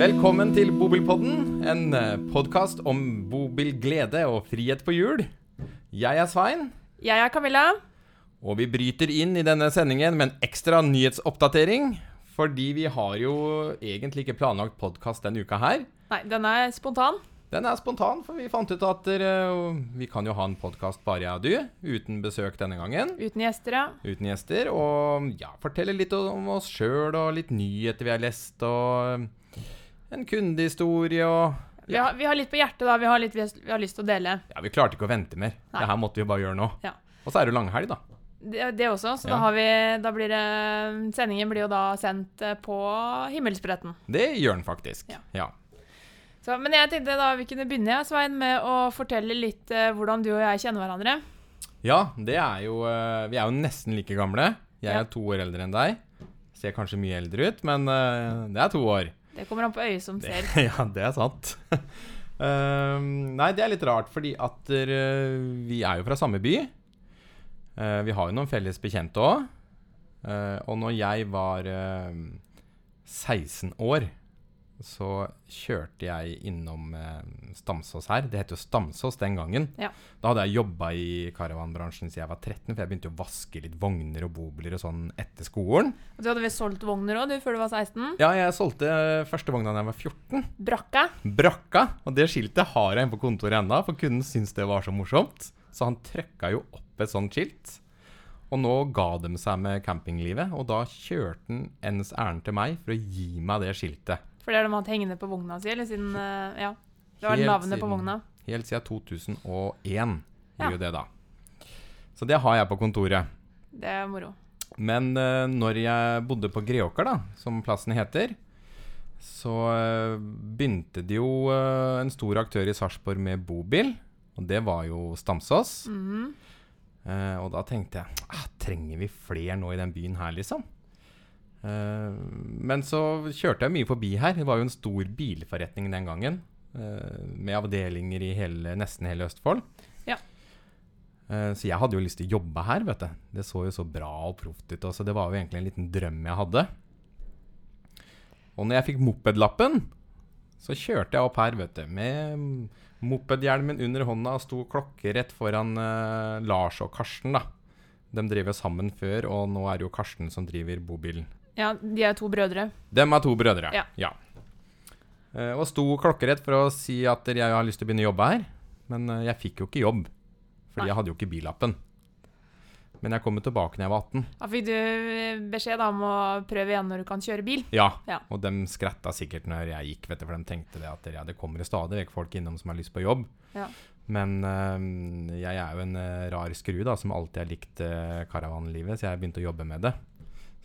Velkommen til Bobilpodden, en podkast om bobilglede og frihet på hjul. Jeg er Svein, Jeg er Camilla. og vi bryter inn i denne sendingen med en ekstra nyhetsoppdatering. Fordi vi har jo egentlig ikke planlagt podkast denne uka her. Nei, den er spontan. Den er spontan, for vi fant ut at dere- vi kan jo ha en podkast bare jeg og du, uten besøk denne gangen. Uten gjester, ja. Uten gjester. Og ja, fortelle litt om oss sjøl, og litt nyheter vi har lest, og en kundehistorie og Vi har, vi har litt på hjertet, da. Vi har litt vi har, lyst til å dele. Ja, vi klarte ikke å vente mer. Nei. Det her måtte vi bare gjøre nå. Ja. Og så er det jo langhelg, da. Det, det også. Så Ja. da har vi Da blir det Sendingen blir jo da sendt eh, på himmelspretten. Det gjør den faktisk. Ja. ja. Så, men jeg tenkte da vi kunne begynne, Svein, med å fortelle litt eh, hvordan du og jeg kjenner hverandre. Ja, det er jo eh, Vi er jo nesten like gamle. Jeg er to år eldre enn deg. Ser kanskje mye eldre ut, men eh, det er to år. Det kommer an på øyet som Det, ser. ja, det er sant. uh, nei, det er litt rart, fordi at uh, vi er jo fra samme by. Uh, vi har jo noen felles bekjente òg. og når jeg var eh, 16 år, så kjørte jeg innom eh, Stamsås her. Det het jo Stamsås den gangen. Ja. Da hadde jeg jobba i karavanbransjen siden jeg var 13, for jeg begynte å vaske litt vogner og bobiler og sånn etter skolen. Og du hadde vel solgt vogner òg, du, før du var 16? Ja, jeg solgte første vogna da jeg var 14. Brakka. Brakka. Og det skiltet har jeg inne på kontoret ennå, for kunden syntes det var så morsomt. Så han trøkka jo opp et sånt skilt. Og nå ga de seg med campinglivet, og da kjørte han ens ærend til meg for å gi meg det skiltet. For det har de hatt hengende på vogna si, eller siden eh, Ja. Det var Helt navnet på vogna. Helt siden 2001 Ja. det, da. Så det har jeg på kontoret. Det er moro. Men uh, når jeg bodde på Greåker, da, som plassen heter, så uh, begynte det jo uh, en stor aktør i Sarpsborg med bobil, og det var jo Stamsås. Mhm. Eh, og da tenkte jeg ah, trenger vi flere nå i den byen her, liksom? Eh, men så kjørte jeg mye forbi her. Det var jo en stor bilforretning den gangen. Uh, med avdelinger i hele, nesten hele Østfold. Ja. Uh, så jeg hadde jo lyst til å jobbe her, vet du. Det så jo så bra og proft ut. Så det var jo egentlig en liten drøm jeg hadde. Og når jeg fikk mopedlappen, så kjørte jeg opp her, vet du, med mopedhjelmen under hånda og sto klokkerett foran eh, Lars og Karsten, da. De driver sammen før, og nå er det jo Karsten som driver bobilen. Ja, de er to brødre. Dem er to brødre. Ja. Eh, og sto klokkerett for å si at jeg har lyst til å begynne å jobbe her. Men eh, jeg fikk jo ikke jobb, fordi Nei. jeg hadde jo ikke billappen. Men jeg kom jo tilbake når jeg var 18. Da fikk du eh, beskjed om å prøve igjen når du kan kjøre bil. Ja, Ja. og de skratta sikkert når jeg gikk, vet du, for de tenkte det at ja, det kommer stadig vekk folk innom som har lyst på jobb. Ja. Men øh, jeg er jo en rar skru da, som alltid har likt uh, karavanlivet, så jeg begynte å jobbe med det.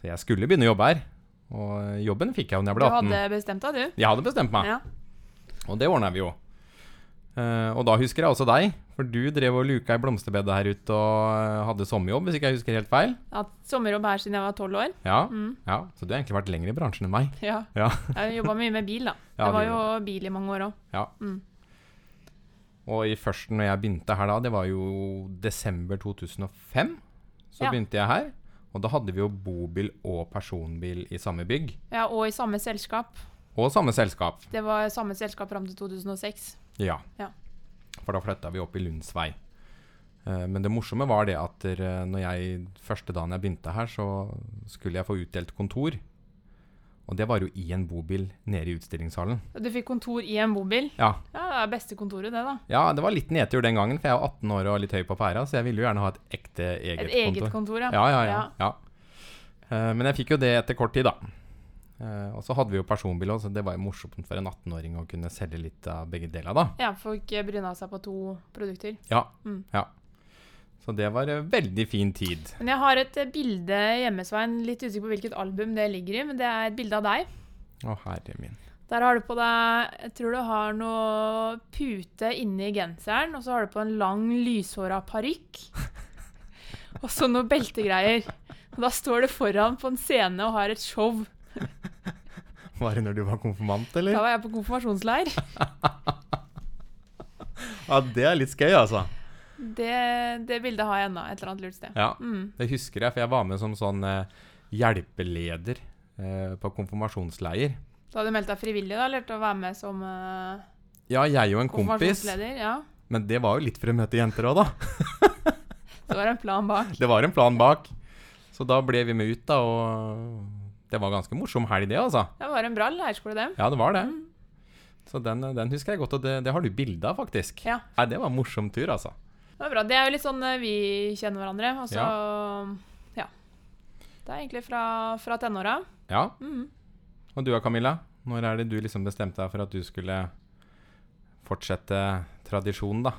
Så jeg skulle begynne å jobbe her. Og jobben fikk jeg da jeg ble 18. Du hadde bestemt deg, du. Jeg hadde bestemt meg, Ja. og det ordna vi jo. Eh, og da husker jeg også deg, for du drev og luka i blomsterbedet her ute og eh, hadde sommerjobb, hvis ikke jeg husker helt feil. Jeg hatt sommerjobb her siden jeg var tolv år. Ja, Mm. ja, Så du har egentlig vært lenger i bransjen enn meg. Ja. Ja. Jeg jobba mye med bil, da. Ja, det var jo bil i mange år òg. Ja. Mm. Og i førsten når jeg begynte her da, det var jo desember 2005, så Ja. begynte jeg her. Og da hadde vi jo bobil og personbil i samme bygg. Ja, og i samme selskap. Og samme selskap. Det var samme selskap fram til 2006. Ja. Ja. For da flytta vi opp i Lundsvei. Eh, Men det morsomme var det at når jeg, første dagen jeg begynte her, så skulle jeg få utdelt kontor. Og det var jo i en bobil nede i utstillingshallen. Du fikk kontor i en bobil. Ja, Ja, det er beste kontoret, det, da. ja det var litt nedtur den gangen, for jeg var 18 år og litt høy på pæra, så jeg ville jo gjerne ha et ekte eget kontor. Et eget kontor. kontor, ja. Ja, ja, ja. ja. Eh, men jeg fikk jo det etter kort tid, da. Eh, og så hadde vi jo personbil òg, så det var jo morsomt for en 18-åring å kunne selge litt av begge deler, da. Ja, folk bryna seg på to produkter. Ja. Mm. ja. Så det var en veldig fin tid. Men jeg har et eh, bilde hjemme, Svein. Litt usikker på hvilket album det ligger i, men det er et bilde av deg. Å, herre min. Der har du på deg Jeg tror du har noe pute inni genseren, og så har du på en lang, lyshåra parykk. Og så noe beltegreier. Og da står du foran på en scene og har et show. Var det når du var konfirmant, eller? Da var jeg på konfirmasjonsleir. Ja, det er litt skøy, altså. Det, det bildet har jeg ennå et eller annet lurt sted. Ja, Mm. det husker jeg, for jeg var med som sånn eh, hjelpeleder eh, på konfirmasjonsleir. Så hadde du meldt deg frivillig, da? Eller til å være med som eh, Ja, jeg og en kompis. Ja. Men det var jo litt for å møte jenter òg, da. Det var en plan bak. Det var en plan bak. Så da ble vi med ut, da, og det var ganske morsom helg, det, altså. Det var en bra leirskole, det. Ja, det var det. Mm. Så den, den husker jeg godt, og det, det har du bilde av, faktisk. Ja. Nei, det var en morsom tur, altså. Det var bra. Det er jo litt sånn eh, vi kjenner hverandre. Og så ja. Det er egentlig fra, fra tenåra. Ja. Mm. Og du da, Camilla? Når er det du liksom bestemte deg for at du skulle fortsette tradisjonen, da?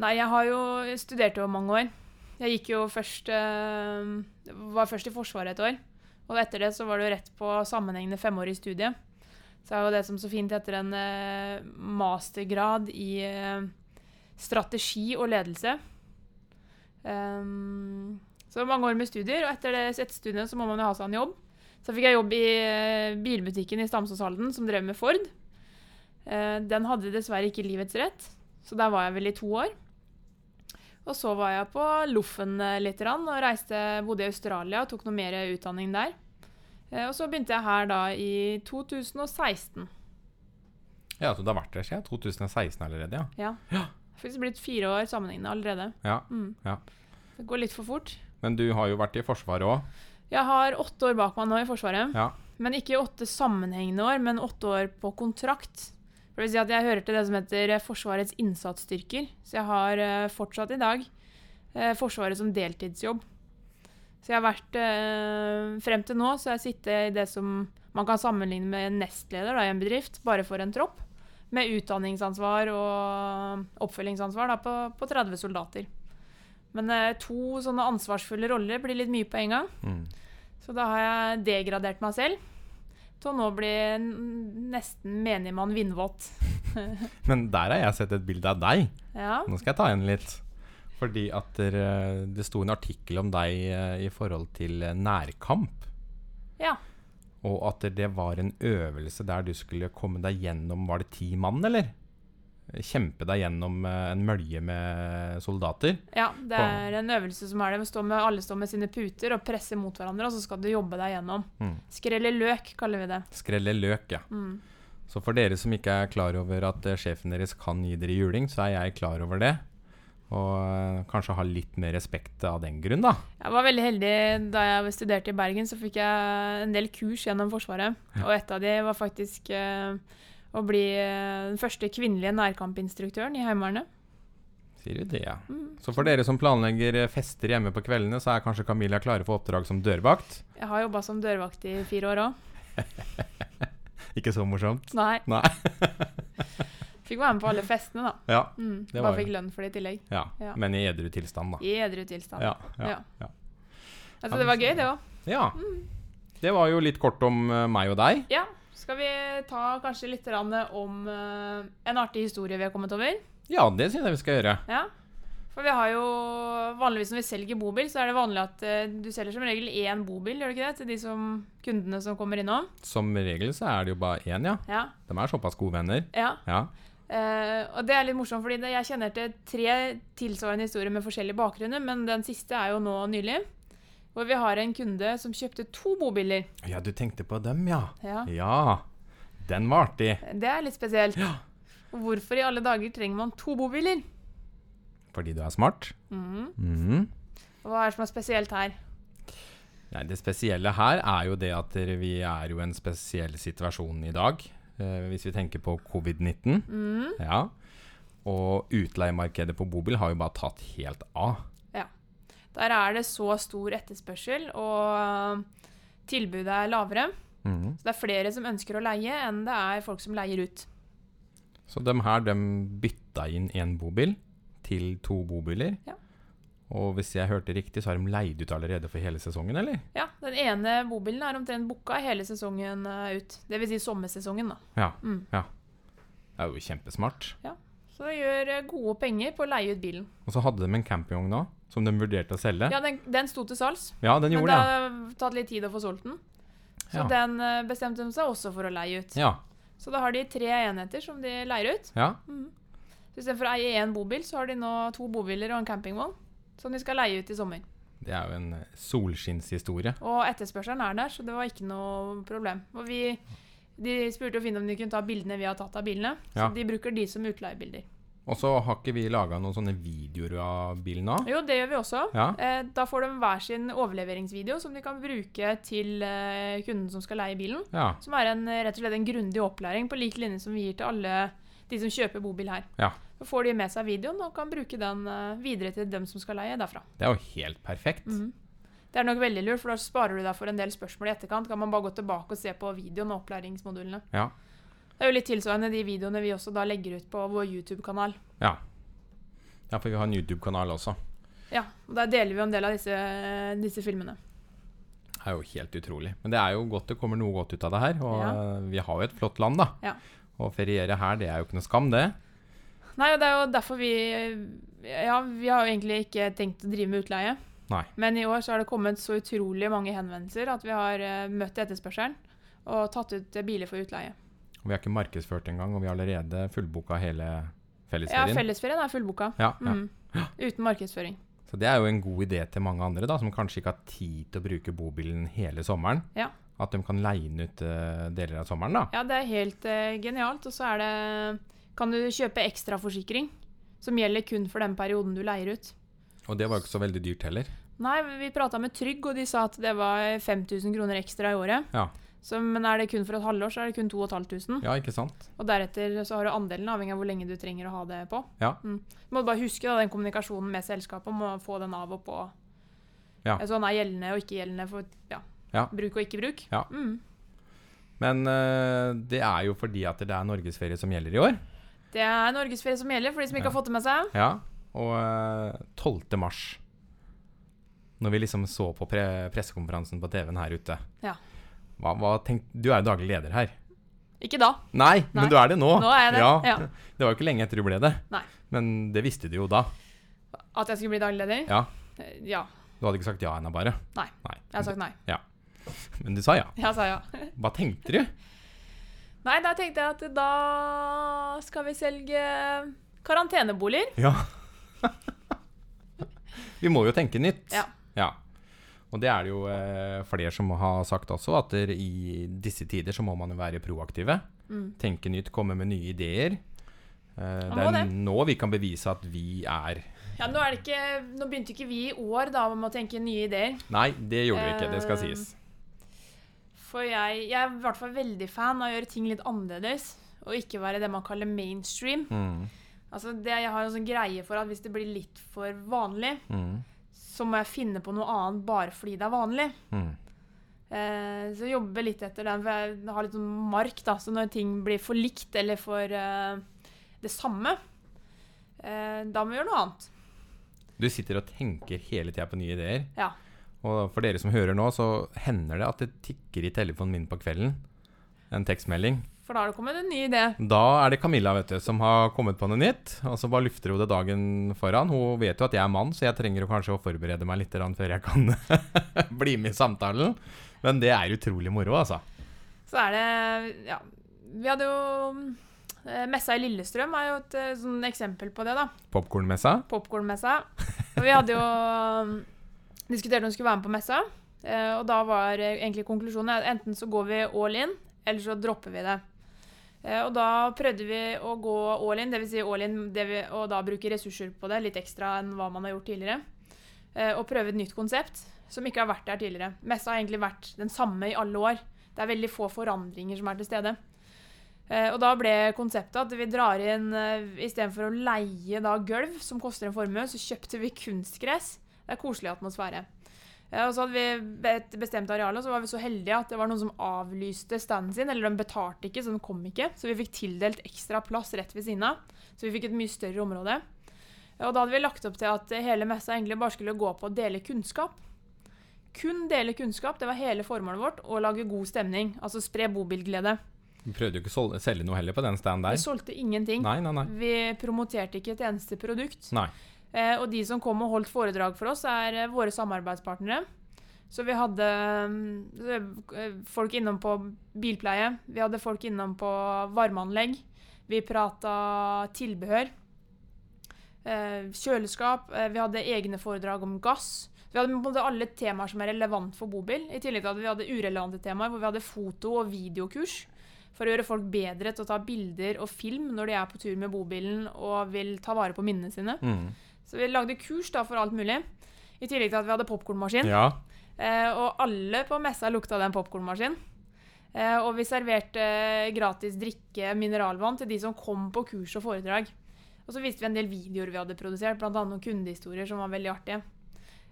Nei, jeg har jo jeg studerte jo mange år. Jeg gikk jo først øh, Var først i Forsvaret et år. Og etter det så var det jo rett på sammenhengende femårig studie. Så er jo det som så fint heter en øh, mastergrad i eh, strategi og ledelse. Um, så mange år med studier, og etter det etter studiene så må man jo ha seg en jobb. Så fikk jeg jobb i eh, bilbutikken i Stamsåshalden som drev med Ford. Eh, den hadde dessverre ikke livets rett, så der var jeg vel i to år. Og så var jeg på Loffen eh, litt og reiste, bodde i Australia og tok noe mer utdanning der. Og så begynte jeg her da i 2016. Ja, så du har vært der siden 2016 allerede, ja. Ja. Ja. Faktisk blitt fire år sammenhengende allerede. ja. Mm. Ja. Det går litt for fort. Men du har jo vært i Forsvaret òg. Jeg har åtte år bak meg nå i Forsvaret. Ja. Men ikke åtte sammenhengende år, men åtte år på kontrakt. For det vil si at Jeg hører til det som heter Forsvarets innsatsstyrker. Så jeg har uh, fortsatt i dag uh, Forsvaret som deltidsjobb. Så jeg har vært uh, Frem til nå så har jeg sittet i det som man kan sammenligne med en nestleder da, i en bedrift, bare for en tropp. Med utdanningsansvar og oppfølgingsansvar da, på, på 30 soldater. Men eh, to sånne ansvarsfulle roller blir litt mye på en gang. Mm. Så da har jeg degradert meg selv til å nå bli nesten menigmann vindvåt. Men der har jeg sett et bilde av deg. Ja. Nå skal jeg ta igjen litt. Fordi at dere, det sto en artikkel om deg eh, i forhold til eh, nærkamp. ja. Og at det var en øvelse der du skulle komme deg gjennom Var det ti mann, eller? Kjempe deg gjennom eh, en mølje med soldater. Ja, det er en øvelse som er det. Stå med, alle står med sine puter og presser mot hverandre, og så skal du jobbe deg gjennom. Mm. Skrelle løk, kaller vi det. Skrelle løk, ja. Mm. Så for dere som ikke er klar over at eh, sjefen deres kan gi dere juling, så er jeg klar over det. Og eh, kanskje ha litt mer respekt av den grunn, da. Jeg var veldig heldig da jeg studerte i Bergen, så fikk jeg en del kurs gjennom Forsvaret. Og et av de var faktisk eh, å bli eh, den første kvinnelige nærkampinstruktøren i Heimevernet. Sier du det, ja. Mm. Så for dere som planlegger eh, fester hjemme på kveldene, så er kanskje Camilla klare for oppdrag som dørvakt. Jeg har jobba som dørvakt i fire år òg. Ikke så morsomt. Nei. Nei. Fikk være med på alle festene, da. Ja, Mm. Det var Bare fikk lønn for det i tillegg. ja. Ja. Men i edru tilstand, da. I edru tilstand. Ja, ja, Ja. Altså, det var gøy, det òg. ja. Mm. Det var jo litt kort om eh, meg og deg. Ja. Skal vi ta kanskje litt om eh, en artig historie vi har kommet over? Ja, det syns jeg vi skal gjøre. Ja. For vi har jo Vanligvis når vi selger bobil, så er det vanlig at eh, du selger som regel én bobil, gjør du ikke det? Til de som, kundene som kommer innom. Som regel så er det jo bare én, ja. Ja. De er såpass gode venner. ja. Ja. Eh, og det er litt morsomt, fordi det, jeg kjenner til tre tilsvarende historier med forskjellige bakgrunner, men den siste er jo nå nylig. Hvor vi har en kunde som kjøpte to bobiler. ja, du tenkte på dem, ja. Ja. Ja. Den var artig. Det er litt spesielt. Ja. Hvorfor i alle dager trenger man to bobiler? Fordi du er smart. Mm. Mm. Hva er det som er spesielt her? Nei, det spesielle her er jo det at vi er jo i en spesiell situasjon i dag. Eh, hvis vi tenker på covid-19. Mm. Ja. Og utleiemarkedet på bobil har jo bare tatt helt av. Ja. Der er det så stor etterspørsel, og tilbudet er lavere. Mm. Så det er flere som ønsker å leie, enn det er folk som leier ut. Så de her de bytta inn én bobil til to bobiler. Ja. Og hvis jeg hørte riktig, så har de leid ut allerede for hele sesongen, eller? Ja, Den ene bobilen er omtrent booka hele sesongen ut. ut. Dvs. Si sommersesongen, da. Ja. Mm. Det er jo kjempesmart. Ja. Så det gjør eh, gode penger på å leie ut bilen. Og så hadde de en campingvogn da, som de vurderte å selge. Ja, den, den sto til salgs, Ja, den gjorde det det. har tatt litt tid å få solgt den. Så Ja. den eh, bestemte de seg også for å leie ut. Ja. Så da har de tre enheter som de leier ut. ja. Mm. Så Istedenfor å eie én bobil, så har de nå to bobiler og en campingvogn som de skal leie ut i sommer. Det er jo en eh, solskinnshistorie. Og etterspørselen er der, så det var ikke noe problem. Og vi De spurte å finne om de kunne ta bildene vi har tatt av bilene. Ja. Så de bruker de som utleiebilder. Og så har ikke vi laga noen sånne videoer av bilen nå? Jo, det gjør vi også. Ja. Eh, da får de hver sin overleveringsvideo som de kan bruke til eh, kunden som skal leie bilen. Ja. Som er en, rett og slett en grundig opplæring på lik linje som vi gir til alle de som kjøper bobil her. Ja. Så får de med seg videoen og kan bruke den eh, videre til dem som skal leie derfra. Det er jo helt perfekt. Mm. Det er nok veldig lurt, for da sparer du deg for en del spørsmål i etterkant. Kan man bare gå tilbake og se på videoen og opplæringsmodulene. Ja. Det er jo litt tilsvarende de videoene vi også da legger ut på vår YouTube-kanal. Ja. ja, for vi har en YouTube-kanal også. Ja, og Der deler vi en del av disse, disse filmene. Det er jo helt utrolig. Men det er jo godt det kommer noe godt ut av det her. Og Ja. vi har jo et flott land, da. Ja. Og feriere her, det er jo ikke noe skam, det. Nei, og det er jo derfor vi Ja, vi har jo egentlig ikke tenkt å drive med utleie. Nei. Men i år så har det kommet så utrolig mange henvendelser at vi har eh, møtt etterspørselen og tatt ut eh, biler for utleie. Og vi har ikke markedsført engang, og vi har allerede fullboka hele Ja, fellesferien. fellesferien er fullboka. Ja, ja. Mm. Uten markedsføring. Så det er jo en god idé til mange andre da, som kanskje ikke har tid til å bruke bobilen hele sommeren. Ja. At de kan leie den ut uh, deler av sommeren. da. Ja, det er helt uh, genialt. Og så er det Kan du kjøpe ekstraforsikring som gjelder kun for den perioden du leier ut. Og det var ikke så veldig dyrt heller. Nei, vi prata med Trygg, og de sa at det var 5000 kroner ekstra i året. Ja, Så, men er det kun for et halvår, så er det kun 2500. ja ikke sant? Og deretter så har du andelen, avhengig av hvor lenge du trenger å ha det på. Ja. Mm. Du må bare huske da, den kommunikasjonen med selskapet om å få den av og på. Ja. Så den er gjeldende og ikke gjeldende for ja, Ja. bruk og ikke bruk. Ja. Mm. Men eh, det er jo fordi at det er norgesferie som gjelder i år. Det er norgesferie som gjelder, for de som ikke har fått det med seg. Ja, og eh, 12. mars Når vi liksom så på pre pressekonferansen på TV-en her ute Ja. hva, hva tenk, Du er jo daglig leder her. Ikke da. Nei, Nei. men du er det nå. Nå er jeg det. Ja. Ja. Det var jo ikke lenge etter du ble det. Nei. Men det visste du jo da. At jeg skulle bli daglig leder? Ja. Eh, Ja. Du hadde ikke sagt ja ennå, bare. Nei. Nei. Jeg har sagt nei. Ja. Men du sa ja. Jeg sa ja. Hva tenkte du? Nei, da tenkte jeg at da skal vi selge karanteneboliger. Ja. vi må jo tenke nytt. Ja. ja. Og det er det jo eh, flere som har sagt også, at der, i disse tider så må man jo være proaktive. Mm. Tenke nytt, komme med nye ideer. Eh, det er det. nå vi kan bevise at vi er Ja, nå, er det ikke, nå begynte ikke vi i år da med å tenke nye ideer. Nei, det gjorde vi ikke. Det skal Eh, sies. For jeg, jeg er i hvert fall veldig fan av å gjøre ting litt annerledes. Og ikke være det man kaller mainstream. Mm. Altså det, jeg har en sånn greie for at hvis det blir litt for vanlig, Mm. så må jeg finne på noe annet bare fordi det er vanlig. Mm. Eh, så jeg jobber litt etter den, for jeg har litt sånn mark, da. Så når ting blir for likt eller for eh, det samme, eh, da må vi gjøre noe annet. Du sitter og tenker hele tida på nye ideer. Ja. Og for dere som hører nå, så hender det at det tikker i telefonen min på kvelden. En tekstmelding. For da har det kommet en ny idé. Da er det Camilla vet du, som har kommet på noe nytt. Og så bare lufter hun det dagen foran. Hun vet jo at jeg er mann, så jeg trenger kanskje å forberede meg litt før jeg kan bli med i samtalen. Men det er utrolig moro, altså. Så er det Ja. Vi hadde jo eh, Messa i Lillestrøm er jo et eh, sånn eksempel på det, da. Popkornmessa. Popkornmessa. Og vi hadde jo um, diskutert om vi skulle være med på messa. eh, Og da var eh, egentlig konklusjonen at enten så går vi all in, eller så dropper vi det. Eh, Og da prøvde vi å gå all in, dvs. Si all in vi, og da bruke ressurser på det, litt ekstra enn hva man har gjort tidligere. Og prøve et nytt konsept som ikke har vært der tidligere. Messa har egentlig vært den samme i alle år. Det er veldig få forandringer som er til stede. Og da ble konseptet at vi drar inn Istedenfor å leie da gulv, som koster en formue, så kjøpte vi kunstgress. Det er koselig atmosfære. Og så hadde vi et bestemt areal, og så var vi så heldige at det var noen som avlyste standen sin. Eller de betalte ikke, så de kom ikke. Så vi fikk tildelt ekstra plass rett ved siden av. Så vi fikk et mye større område. Og da hadde vi lagt opp til at hele messa egentlig bare skulle gå på å dele kunnskap. Kun dele kunnskap, det var hele formålet vårt. Og lage god stemning. Altså spre bobilglede. Vi prøvde jo ikke å selge noe heller på den standen der. Vi solgte ingenting. Nei, nei, nei. Vi promoterte ikke et eneste produkt. Nei. Eh, og de som kom og holdt foredrag for oss, er eh, våre samarbeidspartnere. Så vi hadde eh, folk innom på bilpleie, vi hadde folk innom på varmeanlegg. Vi prata tilbehør. Eh, kjøleskap. Vi hadde egne foredrag om gass. Vi hadde alle temaer som er relevant for bobil. I tillegg til at vi hadde urelevante temaer, hvor vi hadde foto- og videokurs. For å gjøre folk bedre til å ta bilder og film når de er på tur med bobilen og vil ta vare på minnene sine. Mm. Så vi lagde kurs da for alt mulig. I tillegg til at vi hadde popkornmaskin. Ja. Eh, og alle på messa lukta den popkornmaskinen. Eh, og vi serverte gratis drikke, mineralvann, til de som kom på kurs og foredrag. Og så viste vi en del videoer vi hadde produsert, bl.a. noen kundehistorier som var veldig artige.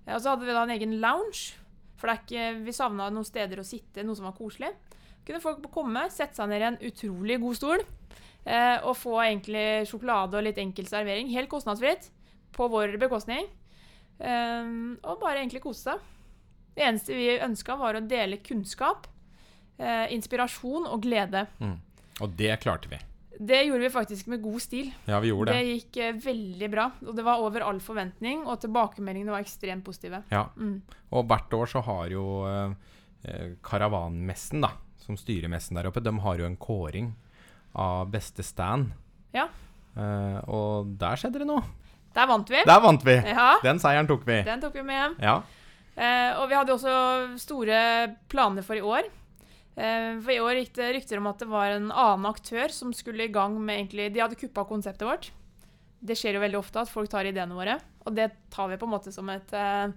Eh, og så hadde vi da en egen lounge, for det ikke, vi savna noen steder å sitte, noe som var koselig. Kunne folk komme, sette seg ned i en utrolig god stol eh, og få egentlig sjokolade og litt enkel servering, helt kostnadsfritt, på vår bekostning. Um, og bare egentlig kose seg. Det eneste vi ønska, var å dele kunnskap, uh, inspirasjon og glede. Mm. Og det klarte vi. Det gjorde vi faktisk med god stil. Ja, vi gjorde Det det. gikk uh, veldig bra. Og det var over all forventning, og tilbakemeldingene var ekstremt positive. Ja. Mm. Og hvert år så har jo eh, Karavanmessen, da, som styrer messen der oppe, de har jo en kåring av beste stand. Ja. Uh, og der skjedde det noe. Der vant vi. Der vant vi! Ja, Den seieren tok vi. den tok vi med hjem. Ja. Eh, og vi hadde også store planer for i år. Eh, for i år gikk det rykter om at det var en annen aktør som skulle i gang med egentlig De hadde kuppa konseptet vårt. Det skjer jo veldig ofte at folk tar ideene våre, og det tar vi på en måte som et eh,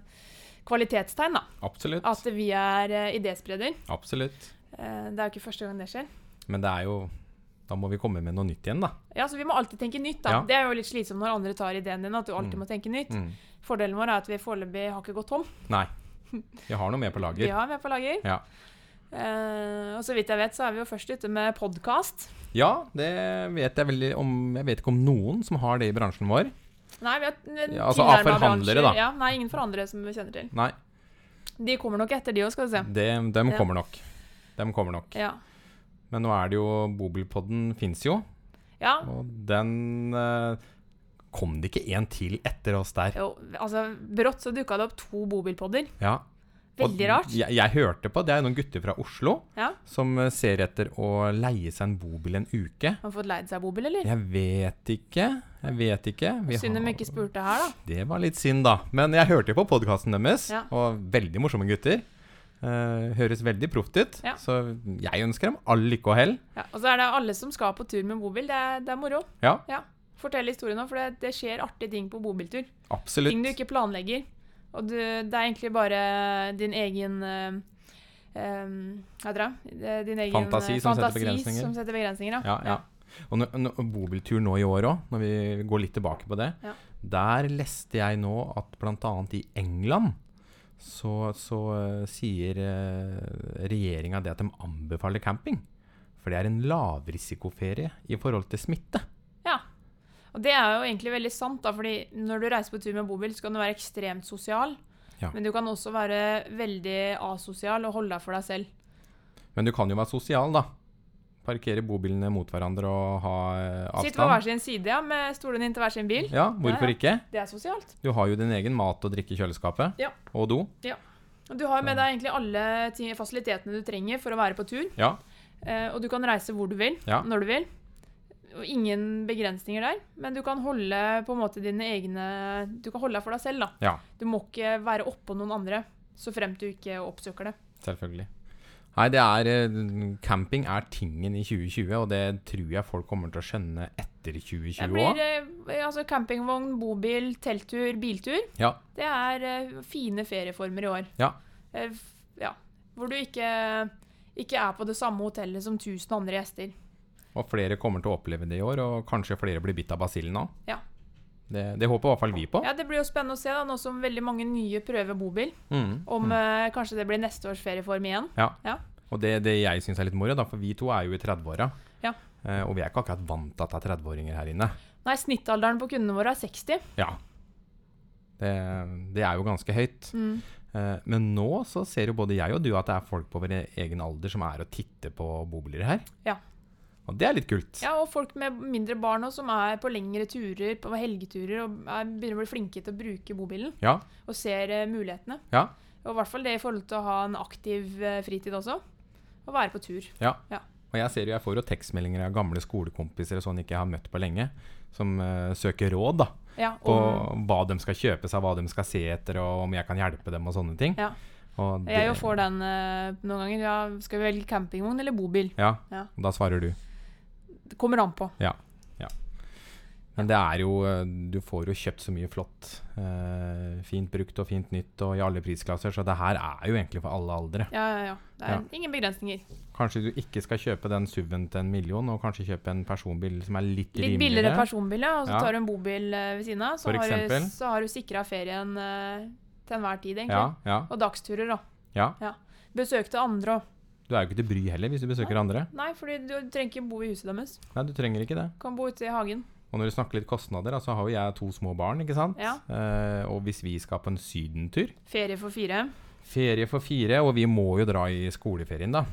kvalitetstegn. da. Absolutt. At vi er eh, idéspreder. Absolutt. Eh, det er jo ikke første gang det skjer. Men det er jo Da må vi komme med noe nytt igjen, da. Ja, så Vi må alltid tenke nytt. da. Ja. Det er jo litt slitsomt når andre tar ideen din. at du alltid Mm. må tenke nytt. Mm. Fordelen vår er at vi foreløpig har ikke gått tom. Nei. Vi har noe med på lager. Vi har med på lager. Ja. Uh, og så vidt jeg vet, så er vi jo først ute med podkast. ja, det vet jeg veldig om Jeg vet ikke om noen som har det i bransjen vår. Nei, vi har Ja, altså av forhandlere, bransje. da. Ja, nei, ingen forhandlere som vi kjenner til. Nei, De kommer nok etter, de òg, skal du se. De, dem kommer nok. Dem kommer nok. Ja. Men nå er det jo Bobilpodden fins jo, ja. og den eh, Kom det ikke en til etter oss der? Jo, altså, brått så dukka det opp to bobilpodder. Ja. Veldig rart. Jeg, jeg hørte på Det er noen gutter fra Oslo Ja. som eh, ser etter å leie seg en bobil en uke. Har fått leid seg bobil, eller? Jeg vet ikke. Jeg vet ikke. Vi Synd de har- ikke spurte her, da. Det var litt synd, da. Men jeg hørte jo på podkasten deres, Ja. og veldig morsomme gutter. Eh, høres veldig proft ut. Ja. Så jeg ønsker dem all lykke og hell. Ja, og så er det alle som skal på tur med bobil. Det er, det er moro. Ja, Fortell historien nå, for det, det skjer artige ting på bobiltur. absolutt. Ting du ikke planlegger. Og du, det er egentlig bare din egen uh, um, Hva heter det? Din egen Fantasi som, som setter begrensninger. Som setter begrensninger ja. Ja, ja. Og bobiltur nå i år òg, når vi går litt tilbake på det. Ja. Der leste jeg nå at bl.a. i England så, så uh, sier uh, regjeringa det at de anbefaler camping. For det er en lavrisikoferie i forhold til smitte. ja. Og det er jo egentlig veldig sant, da, fordi når du reiser på tur med bobil, så kan du være ekstremt sosial. Ja. Men du kan også være veldig asosial og holde deg for deg selv. Men du kan jo være sosial, da. Parkere bobilene mot hverandre og ha avstand. Sitte på hver sin side ja, med stolen inntil hver sin bil. Ja, hvorfor Ja, ja. ikke? Det er sosialt. Du har jo din egen mat og drikke i kjøleskapet. Ja. Og do. Og du har med deg egentlig alle fasilitetene du trenger for å være på tur. Ja. Eh, og du kan reise hvor du vil, Ja. når du vil. Og ingen begrensninger der. Men du kan holde på en måte dine egne Du kan holde deg for deg selv, da. Ja, Du må ikke være oppå noen andre, så fremt du ikke oppsøker det. selvfølgelig. Nei, det er eh, Camping er tingen i 2020, og det tror jeg folk kommer til å skjønne etter 2020 blir òg. eh, altså campingvogn, bobil, telttur, biltur. Ja. Det er eh, fine ferieformer i år. Ja. Ja. Hvor du ikke, ikke er på det samme hotellet som 1000 andre gjester. Og flere kommer til å oppleve det i år, og kanskje flere blir bitt av basillen òg. Ja. Det, det håper i hvert fall vi på. Ja, Det blir jo spennende å se, da, nå som veldig mange nye prøver bobil. Mm. Om mm. eh, kanskje det blir neste års ferieform igjen. Ja, Og det, det jeg syns er litt moro, for vi to er jo i 30-åra. Ja. Eh, og vi er ikke akkurat vant til at det er 30-åringer her inne. Nei, snittalderen på kundene våre er 60. Ja. Det, det er jo ganske høyt. Mm. Eh, men nå så ser jo både jeg og du at det er folk på vår egen alder som er og titter på bobiler her. Ja. Og det er litt kult. Ja, og folk med mindre barn også, som er på lengre turer, på helgeturer, og er, begynner å bli flinke til å bruke bobilen. Ja. Og ser uh, mulighetene. Ja. Og i hvert fall det i forhold til å ha en aktiv uh, fritid også. Og være på tur. Ja Og jeg ser jo, jeg får jo tekstmeldinger av gamle skolekompiser og sånn ikke jeg har møtt på lenge, som uh, søker råd da, Ja, på hva de skal kjøpe seg, hva de skal se etter, og om jeg kan hjelpe dem og sånne ting. Ja. Og det- Jeg får den noen ganger. Ja, skal vi velge campingvogn eller bobil? Ja, Ja. og da svarer du. Det kommer an på. Ja. ja. Men det er jo eh, Du får jo kjøpt så mye flott. eh, fint brukt og fint nytt og i alle prisklasser, så det her er jo egentlig for alle aldre. Ja, ja, ja. Det er Ja. ingen begrensninger. Kanskje du ikke skal kjøpe den SUV-en til en million, og kanskje kjøpe en personbil som er litt, Litt rimeligere. billigere personbil, ja. Og så tar du en bobil eh, ved siden av. Så har du, så har du sikra ferien eh, til enhver tid, egentlig. Ja, ja, Og dagsturer, da. ja. Besøk til andre òg. Du er jo ikke til bry heller hvis du besøker andre. Nei, fordi du trenger ikke bo i huset deres. Nei, du trenger ikke det. Kan bo ute i hagen. Og når du snakker litt kostnader, så så har jo jeg to små barn, ikke sant? Ja. Eh, og hvis vi skal på en sydentur Ferie for fire. Ferie for fire, og vi må jo dra i skoleferien, da.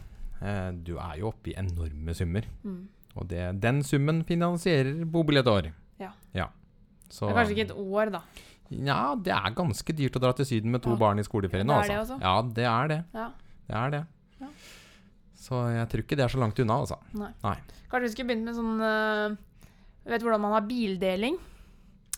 Eh, du er jo oppe i enorme summer. Mm. Og det, den summen finansierer bobil et år. Ja. Så, Det er kanskje ikke et år, da. Ja, det er ganske dyrt å dra til Syden med to Ja. barn i skoleferien. Det er altså. det også. Ja, det er det. Ja. Det er det. Ja. Så jeg tror ikke det er så langt unna, altså. Nei. Kanskje vi skulle begynt med sånn uh, Vet hvordan man har bildeling?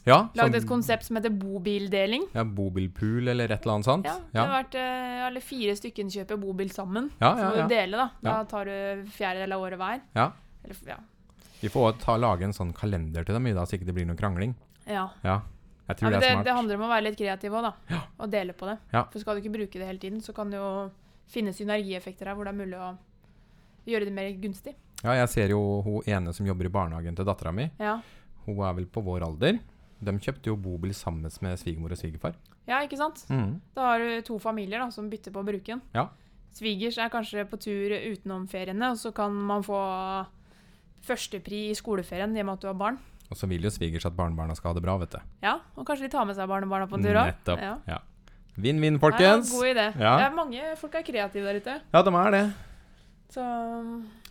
Ja, Lagd sånn- et konsept som heter bobildeling. Ja, bobilpool eller et eller annet sånt. Ja, det ja. har vært eh, alle fire stykken kjøper bobil sammen. Ja, Så ja, må du dele, da. Da Ja. tar du fjerdedel av året hver. Ja. Eller, ja. Vi får ta, lage en sånn kalender til dem, i da, så ikke det blir noe krangling. ja. Ja, jeg tror ja, det det, er smart. det handler om å være litt kreativ òg, da. Ja. Og dele på det. Ja. For skal du ikke bruke det hele tiden, så kan det jo finne synergieffekter her hvor det er mulig å gjøre det mer gunstig. Ja, jeg ser jo hun ene som jobber i barnehagen til dattera mi. Ja. Hun er vel på vår alder. De kjøpte jo bobil sammen med svigermor og svigerfar. ja, ikke sant? Mm. Da har du to familier da, som bytter på å bruke den. Ja. Svigers er kanskje på tur utenom feriene, og så kan man få førstepri i skoleferien i og med at du har barn. Og så vil jo svigers at barnebarna skal ha det bra, vet du. Ja, og kanskje de tar med seg barnebarna på en tur òg. Nettopp. Ja. Ja. Vinn-vinn, folkens. Ja, god idé. Ja. Det mange folk er kreative der ute. Ja, de er det. Så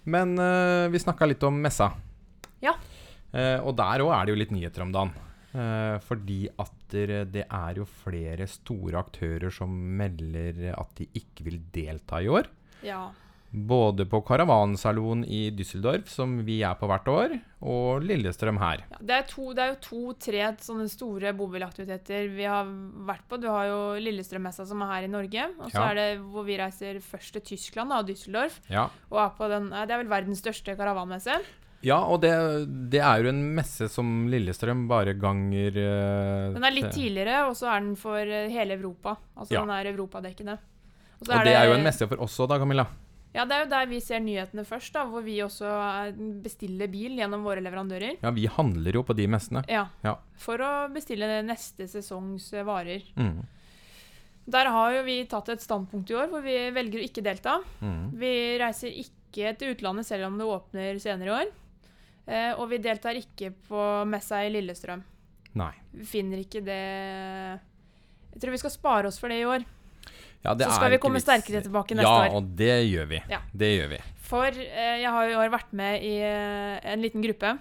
Men uh, vi snakka litt om messa. Ja. Uh, og der òg er det jo litt nyheter om dagen. Uh, fordi at det, er jo flere store aktører som melder at de ikke vil delta i år. ja. Både på Karavansalon i Düsseldorf, som vi er på hvert år, og Lillestrøm her. ja det, er to, det er jo to-tre sånne store bobilaktiviteter vi har vært på. Du har jo Lillestrømmessa som er her i Norge. Og så Ja. er det hvor vi reiser først til Tyskland, da, Düsseldorf. Ja, Og er på den, det er vel verdens største karavanmesse. ja og det, det er jo en messe som Lillestrøm bare ganger uh, Den er litt tidligere, og så er den for eh, hele Europa. Altså den er europadekkende. så Og det er jo en messe for oss òg, da, Camilla. Ja, det er jo der vi ser nyhetene først, da, hvor vi også eh, bestiller bil gjennom våre leverandører. Ja, vi handler jo på de messene. Ja, Ja. For å bestille neste sesongs eh, varer. Mm. Der har jo vi tatt et standpunkt i år hvor vi velger å ikke delta. Mm. Vi reiser ikke til utlandet selv om det åpner senere i år. Eh, og vi deltar ikke på messa i Lillestrøm. Nei. Vi finner ikke det Jeg tror vi skal spare oss for det i år. Ja, det Så skal vi komme sterkere tilbake neste ja, år. og det gjør vi. Ja. Det gjør vi. For eh, jeg har i år vært med i eh, en liten gruppe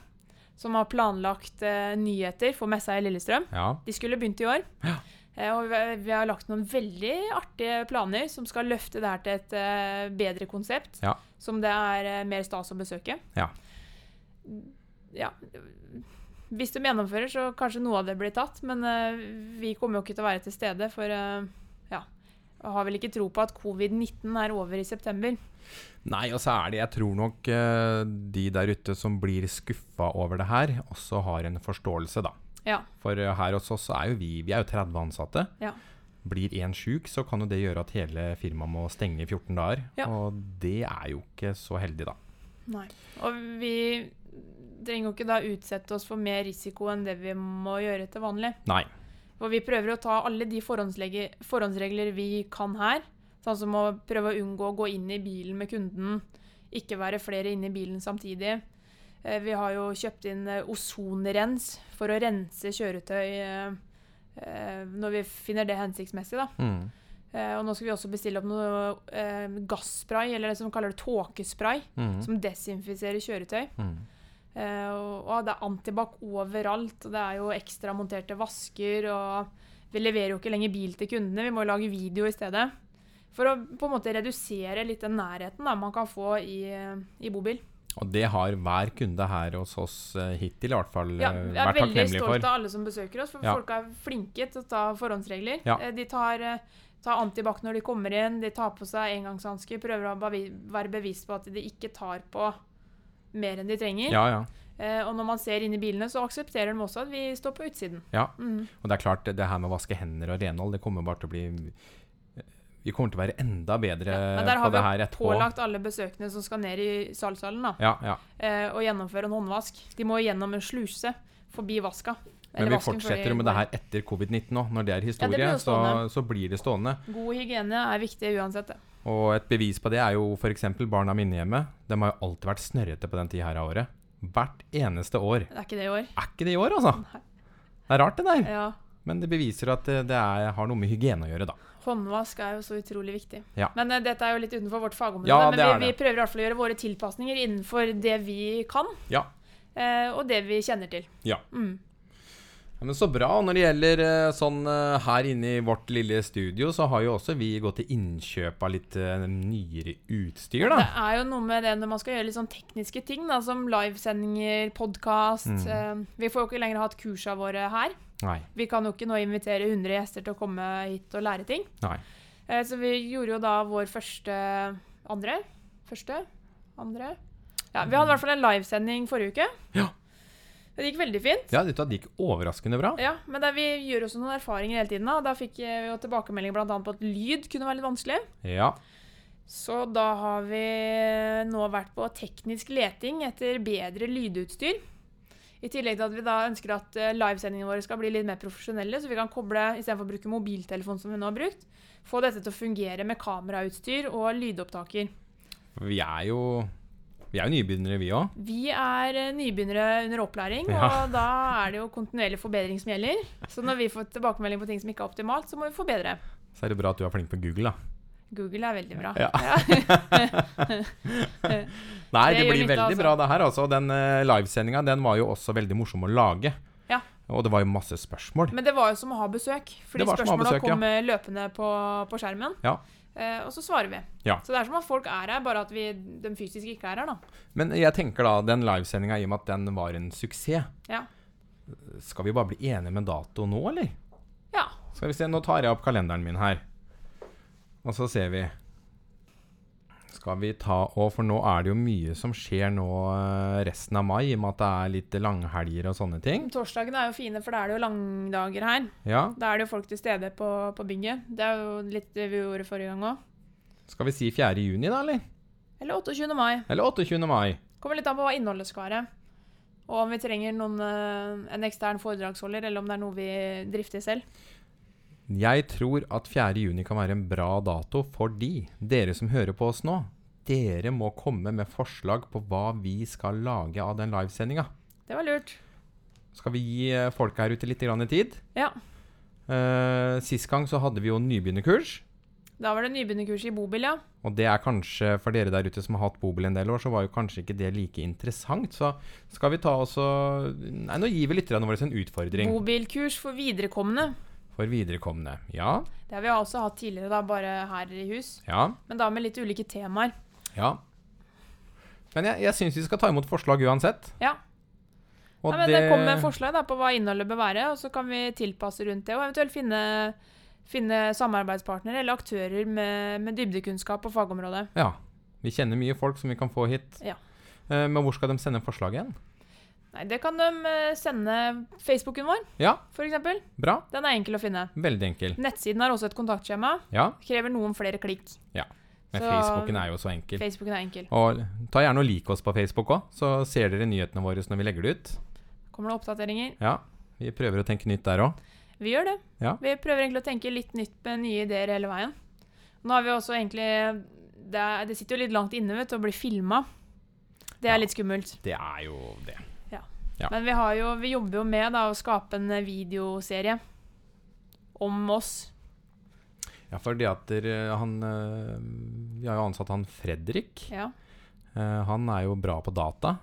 som har planlagt eh, nyheter for messa i Lillestrøm. Ja. De skulle begynt i år. Ja. Og vi, har lagt noen veldig artige planer som skal løfte det her til et bedre konsept. Ja. Som det er mer stas å besøke. Ja. Ja. Hvis de gjennomfører, så kanskje noe av det blir tatt. Men eh, vi kommer jo ikke til å være til stede, for eh, Jeg har vel ikke tro på at covid-19 er over i september. Nei, og så er det Jeg tror nok eh, de der ute som blir skuffa over det her, også har en forståelse, da. Ja. For eh, her hos oss er jo vi Vi er jo 30 ansatte. Ja. Blir én sjuk, så kan jo det gjøre at hele firmaet må stenge i 14 dager. Ja. Og det er jo ikke så heldig, da. Nei. Og vi trenger jo ikke da utsette oss for mer risiko enn det vi må gjøre til vanlig. Nei. For vi prøver å ta alle de forhåndsregler, vi kan her. Sånn som å prøve å unngå å gå inn i bilen med kunden, ikke være flere inne i bilen samtidig. Eh, Vi har jo kjøpt inn eh, ozonrens for å rense kjøretøy eh, når vi finner det hensiktsmessig. da. Mm. Og nå skal vi også bestille opp noe gasspray, eller det som kaller det tåkespray, Mm. som desinfiserer kjøretøy. Mm. Eh, og, det er antibac overalt, og det er jo ekstra monterte vasker, og vi leverer jo ikke lenger bil til kundene, vi må jo lage video i stedet. For å på en måte redusere litt den nærheten da, man kan få i, i bobil. Og det har hver kunde her hos oss eh, hittil i hvert fall Ja, for. jeg er veldig stolt av alle som besøker oss, for Ja. folk er flinke til å ta forhåndsregler. Ja. Eh, De tar, tar antibac når de kommer inn, de tar på seg engangshansker, prøver å være bevisst på at de ikke tar på mer enn de trenger. Ja, ja. Eh, og når man ser inn i bilene, så aksepterer de også at vi står på utsiden. Ja. Mm. Og det er klart, det her med å vaske hender og renhold, det kommer bare til å bli Vi kommer til å være enda bedre Ja, på har her vi Der har vi pålagt alle besøkende som skal ned i salgshallen, da, Ja, ja. eh, å gjennomføre en håndvask. De må gjennom en sluse forbi vaska. Men vi fortsetter med det her etter covid-19 òg. Når det er historie, ja, det så, så blir det stående. God hygiene er viktig uansett. det. Og et bevis på det er jo f.eks. barna mine hjemme. De har jo alltid vært snørrete på den tida her av året. Hvert eneste år. Det er ikke det i år. Er ikke det i år, altså? Nei. Det er rart, det der. Ja. Men det beviser at det, det er, har noe med hygiene å gjøre, da. Håndvask er jo så utrolig viktig. Ja. Men uh, dette er jo litt utenfor vårt fagområde. Ja, men det vi, vi prøver i hvert fall å gjøre våre tilpasninger innenfor det vi kan, Ja. Uh, og det vi kjenner til. Ja. Mm. Ja, men Så bra. Og når det gjelder eh, sånn eh, her inne i vårt lille studio, så har jo også vi gått til innkjøp av litt eh, nyere utstyr, da. Det er jo noe med det når man skal gjøre litt sånn tekniske ting, da, som livesendinger, podkast. Mm. Vi får jo ikke lenger hatt kursa våre her. Nei. Vi kan jo ikke nå invitere 100 gjester til å komme hit og lære ting. Nei. Så vi gjorde jo da vår første Andre? Første? Andre? Ja, vi hadde i hvert fall en livesending forrige uke. Ja. Det gikk veldig fint. Ja, det gikk overraskende bra. Ja, men vi gjør også noen erfaringer hele tiden. Da, da fikk vi jo tilbakemelding blant annet på at lyd kunne være litt vanskelig. Ja. Så da har vi nå vært på teknisk leting etter bedre lydutstyr. I tillegg til at vi da ønsker at eh, livesendingene våre skal bli litt mer profesjonelle, så vi kan koble, istedenfor å bruke mobiltelefon som vi nå har brukt, få dette til å fungere med kamerautstyr og lydopptaker. Vi er jo Vi er jo nybegynnere, vi òg. Vi er eh, nybegynnere under opplæring, Ja. og da er det jo kontinuerlig forbedring som gjelder. Så når vi får tilbakemelding på ting som ikke er optimalt, så må vi forbedre. Så er det bra at du er flink på Google, da. Google er veldig bra. Ja. Nei, Det det, blir veldig altså. bra, det her. Altså, den uh, livesendinga den var jo også veldig morsom å lage. Ja. Og det var jo masse spørsmål. Men det var jo som å ha besøk, fordi spørsmåla besøk, kom eh, løpende på, på skjermen. Ja. Eh, og så svarer vi. Ja. Så det er som at folk er her, bare at vi, de fysisk ikke er her, da. Men jeg tenker da, den livesendinga, i og med at den var en suksess, Ja. skal vi bare bli enige med dato nå, eller? ja. Skal vi se, nå tar jeg opp kalenderen min her. Og så ser vi. Skal vi ta og For nå er det jo mye som skjer nå eh, resten av mai, i og med at det er litt langhelger og sånne ting. Torsdagene er jo fine, for da er det jo langdager her. Ja. Da er det jo folk til stede på, på bygget. Det er jo litt det vi gjorde forrige gang òg. Skal vi si 4. juni, da, eller? Eller 28. mai. Eller 28. mai? Kommer litt an på hva innholdet skal være. Og om vi trenger noen, eh, en ekstern foredragsholder, eller om det er noe vi drifter selv. Jeg tror at 4. juni kan være en bra dato fordi dere som hører på oss nå, dere må komme med forslag på hva vi skal lage av den livesendinga. Det var lurt. Skal vi gi eh, folk her ute litt grann tid? Ja. Uh, sist gang så hadde vi jo nybegynnerkurs. Da var det nybegynnerkurs i bobil, ja. Og det er kanskje, for dere der ute som har hatt bobil en del år, så var jo kanskje ikke det like interessant. Så skal vi ta oss og Nei, nå gir vi lytterne våre en utfordring Bobilkurs for viderekomne. For viderekomne. Ja, Det har vi også hatt tidligere, da, bare her i hus. ja, Men da med litt ulike temaer. ja. Men jeg, jeg syns vi skal ta imot forslag uansett. Ja. Og Nei, men det kommer med forslag da, på hva innholdet bør være, og så kan vi tilpasse rundt det. Og eventuelt finne, finne samarbeidspartnere eller aktører med, med dybdekunnskap på fagområdet. Ja. Vi kjenner mye folk som vi kan få hit. Ja. Eh, men hvor skal de sende forslag igjen? Nei, Det kan de eh, sende Facebooken vår, Ja, f.eks. bra. Den er enkel å finne. Veldig enkel. Nettsiden har også et kontaktskjema. Ja, Krever noen flere klikk. Ja. men Så- Facebooken er jo så enkel. Facebooken er enkel. Og ta gjerne og lik oss på Facebook òg, så ser dere nyhetene våre når vi legger det ut. Kommer det oppdateringer? Ja, vi prøver å tenke nytt der òg. Vi gjør det. Ja. Vi prøver egentlig å tenke litt nytt med nye ideer hele veien. Nå har vi også egentlig Det, er, det sitter jo litt langt inne vet du, å bli filma. Det er Ja. litt skummelt. Det er jo det. Ja. Men vi, har jo, vi jobber jo med da, å skape en videoserie om oss. Ja, fordi at dere, han eh, Vi har jo ansatt han Fredrik. Ja. Eh, han er jo bra på data.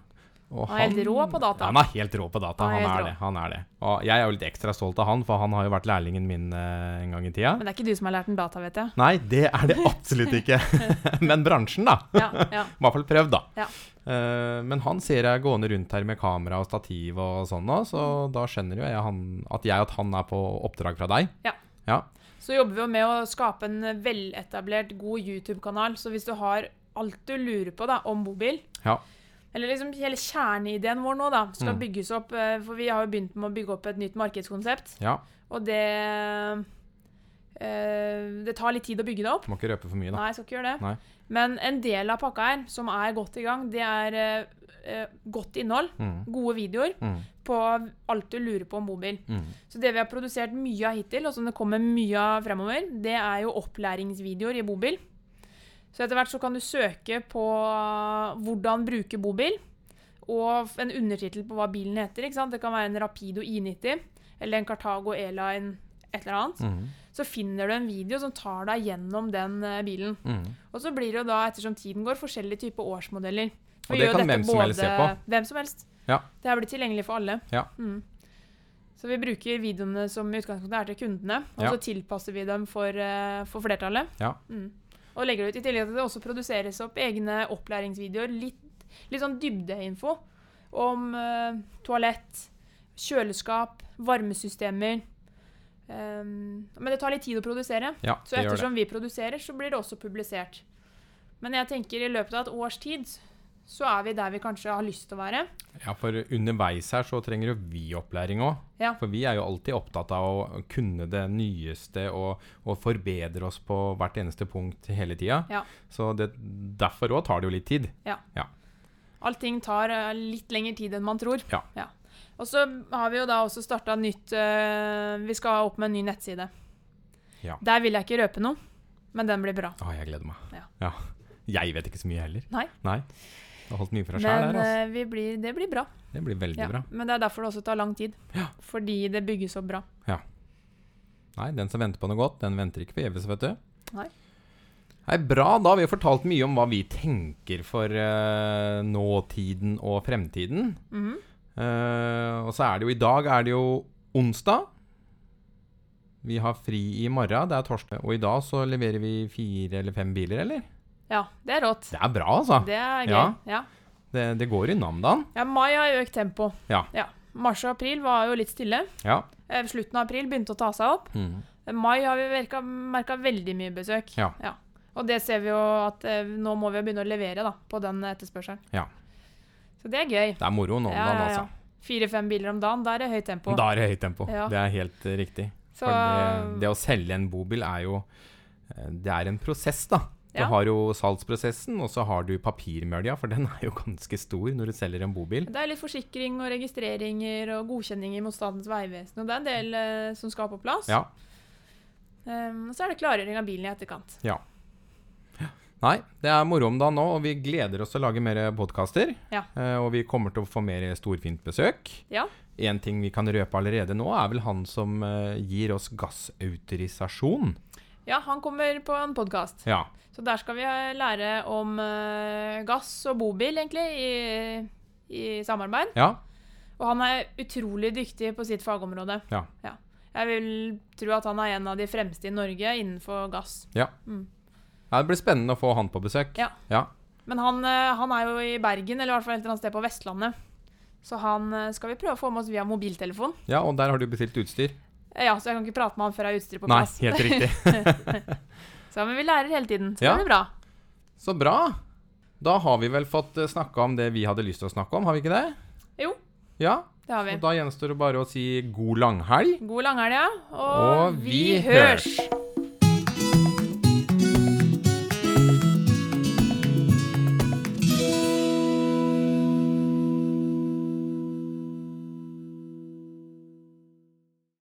Og Han er helt rå på data. Han er helt rå på data. Han er Han er det. han er det. Og jeg er jo litt ekstra stolt av han, for han har jo vært lærlingen min eh, en gang i tida. Men det er ikke du som har lært ham data, vet jeg. Nei, det er det absolutt ikke. Men bransjen, da. Ja, ja. I hvert fall prøvd, da. Ja. Eh, men han ser jeg gående rundt her med kamera og stativ og sånn nå, så da skjønner jo jeg han, at jeg at han er på oppdrag fra deg. Ja. Ja. Så jobber vi jo med å skape en veletablert, god YouTube-kanal. Så hvis du har alt du lurer på da, om mobil Ja. Eller liksom hele kjerneideen vår nå, da, skal Mm. bygges opp eh, For vi har jo begynt med å bygge opp et nytt markedskonsept. ja. Og det øh, Det tar litt tid å bygge det opp. Må ikke røpe for mye, da. Nei, jeg skal ikke gjøre det. Nei. Men en del av pakka her, som er godt i gang, det er eh, godt innhold. Mm. Gode videoer Mm. på alt du lurer på om bobil. Mm. Så det vi har produsert mye av hittil, og som det kommer mye av fremover, det er jo opplæringsvideoer i bobil. Så etter hvert så kan du søke på hvordan bruke bobil, og en undertittel på hva bilen heter. Det kan være en Rapido I90 eller en Cartago E-Line, et eller annet. Mm. Så finner du en video som tar deg gjennom den eh, bilen. Mm. Og så blir det jo da, ettersom tiden går, forskjellige typer årsmodeller. Og det kan hvem som helst se på. Hvem som helst. Ja. Det her blir tilgjengelig for alle. Ja. Mm. Så vi bruker videoene som i utgangspunktet er til kundene, og Ja. så tilpasser vi dem for, eh, for flertallet. Ja. Mm. Og legger det ut i tillegg til at det også produseres opp egne opplæringsvideoer. Litt, litt sånn dybdeinfo om eh, toalett, kjøleskap, varmesystemer. Um, men det tar litt tid å produsere. Ja, Så ettersom vi produserer, så blir det også publisert. Men jeg tenker i løpet av et års tid så er vi der vi kanskje har lyst til å være. Ja, for underveis her så trenger jo vi opplæring òg. Ja. For vi er jo alltid opptatt av å kunne det nyeste og, og forbedre oss på hvert eneste punkt hele tida. Ja. Så det, derfor òg tar det jo litt tid. Ja. ja. Allting tar eh, litt lengre tid enn man tror. Ja. ja. Og så har vi jo da også starta nytt øh, Vi skal opp med en ny nettside. Ja. Der vil jeg ikke røpe noe, men den blir bra. Å, jeg gleder meg. Ja. Jeg vet ikke så mye heller. Nei. Nei. Jeg har holdt mye for deg sjæl Men der, altså. vi blir, det blir bra. Det blir veldig Ja. bra. Men det er derfor det også tar lang tid. Ja. Fordi det bygges opp bra. Nei, den som venter på noe godt, den venter ikke forgjeves, vet du. Nei. Nei, Bra. Da har vi fortalt mye om hva vi tenker for uh, nåtiden og fremtiden. Mm -hmm. uh, og så er det jo i dag er det jo onsdag. Vi har fri i morgen, det er torsdag. Og i dag så leverer vi fire eller fem biler, eller? Ja, det er rått. Det er bra, altså. Det er gøy. Ja. Ja. Det, det går i om dagen. ja, mai har økt tempo. Ja. Mars og april var jo litt stille. Ja. Eh, Slutten av april begynte å ta seg opp. Mm. Eh, Mai har vi merka veldig mye besøk. Ja. Og det ser vi jo at eh, nå må vi begynne å levere da, på den etterspørselen. Ja. Så det er gøy. Det er moro nå om Ja, dagen, ja, ja. altså. Fire-fem biler om dagen, da er det høyt tempo. Da er det høyt tempo. Ja. Det er helt riktig. Så det, det å selge en bobil er jo Det er en prosess, da. Du har jo salgsprosessen, og så har du papirmølja, for den er jo ganske stor når du selger en bobil. det er litt forsikring og registreringer og godkjenninger mot Statens vegvesen. Og det er en del eh, som skal på plass. Ja. Um, og så er det klargjøring av bilen i etterkant. Ja. Nei, det er moro om dagen nå, og vi gleder oss til å lage mer podkaster. Ja. Eh, og vi kommer til å få mer storfint besøk. Ja. En ting vi kan røpe allerede nå, er vel han som eh, gir oss gassautorisasjon. Ja, han kommer på en podkast. Ja. Så der skal vi eh, lære om uh, gass og bobil, egentlig, i, i samarbeid. Ja. Og han er utrolig dyktig på sitt fagområde. Ja. Jeg vil tro at han er en av de fremste i Norge innenfor gass. ja. Mm. Ja, Det blir spennende å få han på besøk. Ja. ja. Men han, eh, han er jo i Bergen, eller i hvert fall et eller annet sted på Vestlandet. Så han skal vi prøve å få med oss via mobiltelefon. Ja, og der har du bestilt utstyr. Eh, Ja, så jeg kan ikke prate med han før jeg har utstyret på Nei, helt riktig. Så men vi lærer hele tiden, så Ja. det blir bra. Så bra. Da har vi vel fått snakka om det vi hadde lyst til å snakke om, har vi ikke det? Jo. Ja. Det har vi. Og da gjenstår det bare å si god langhelg. God langhelg, ja. Og, Og vi hørs.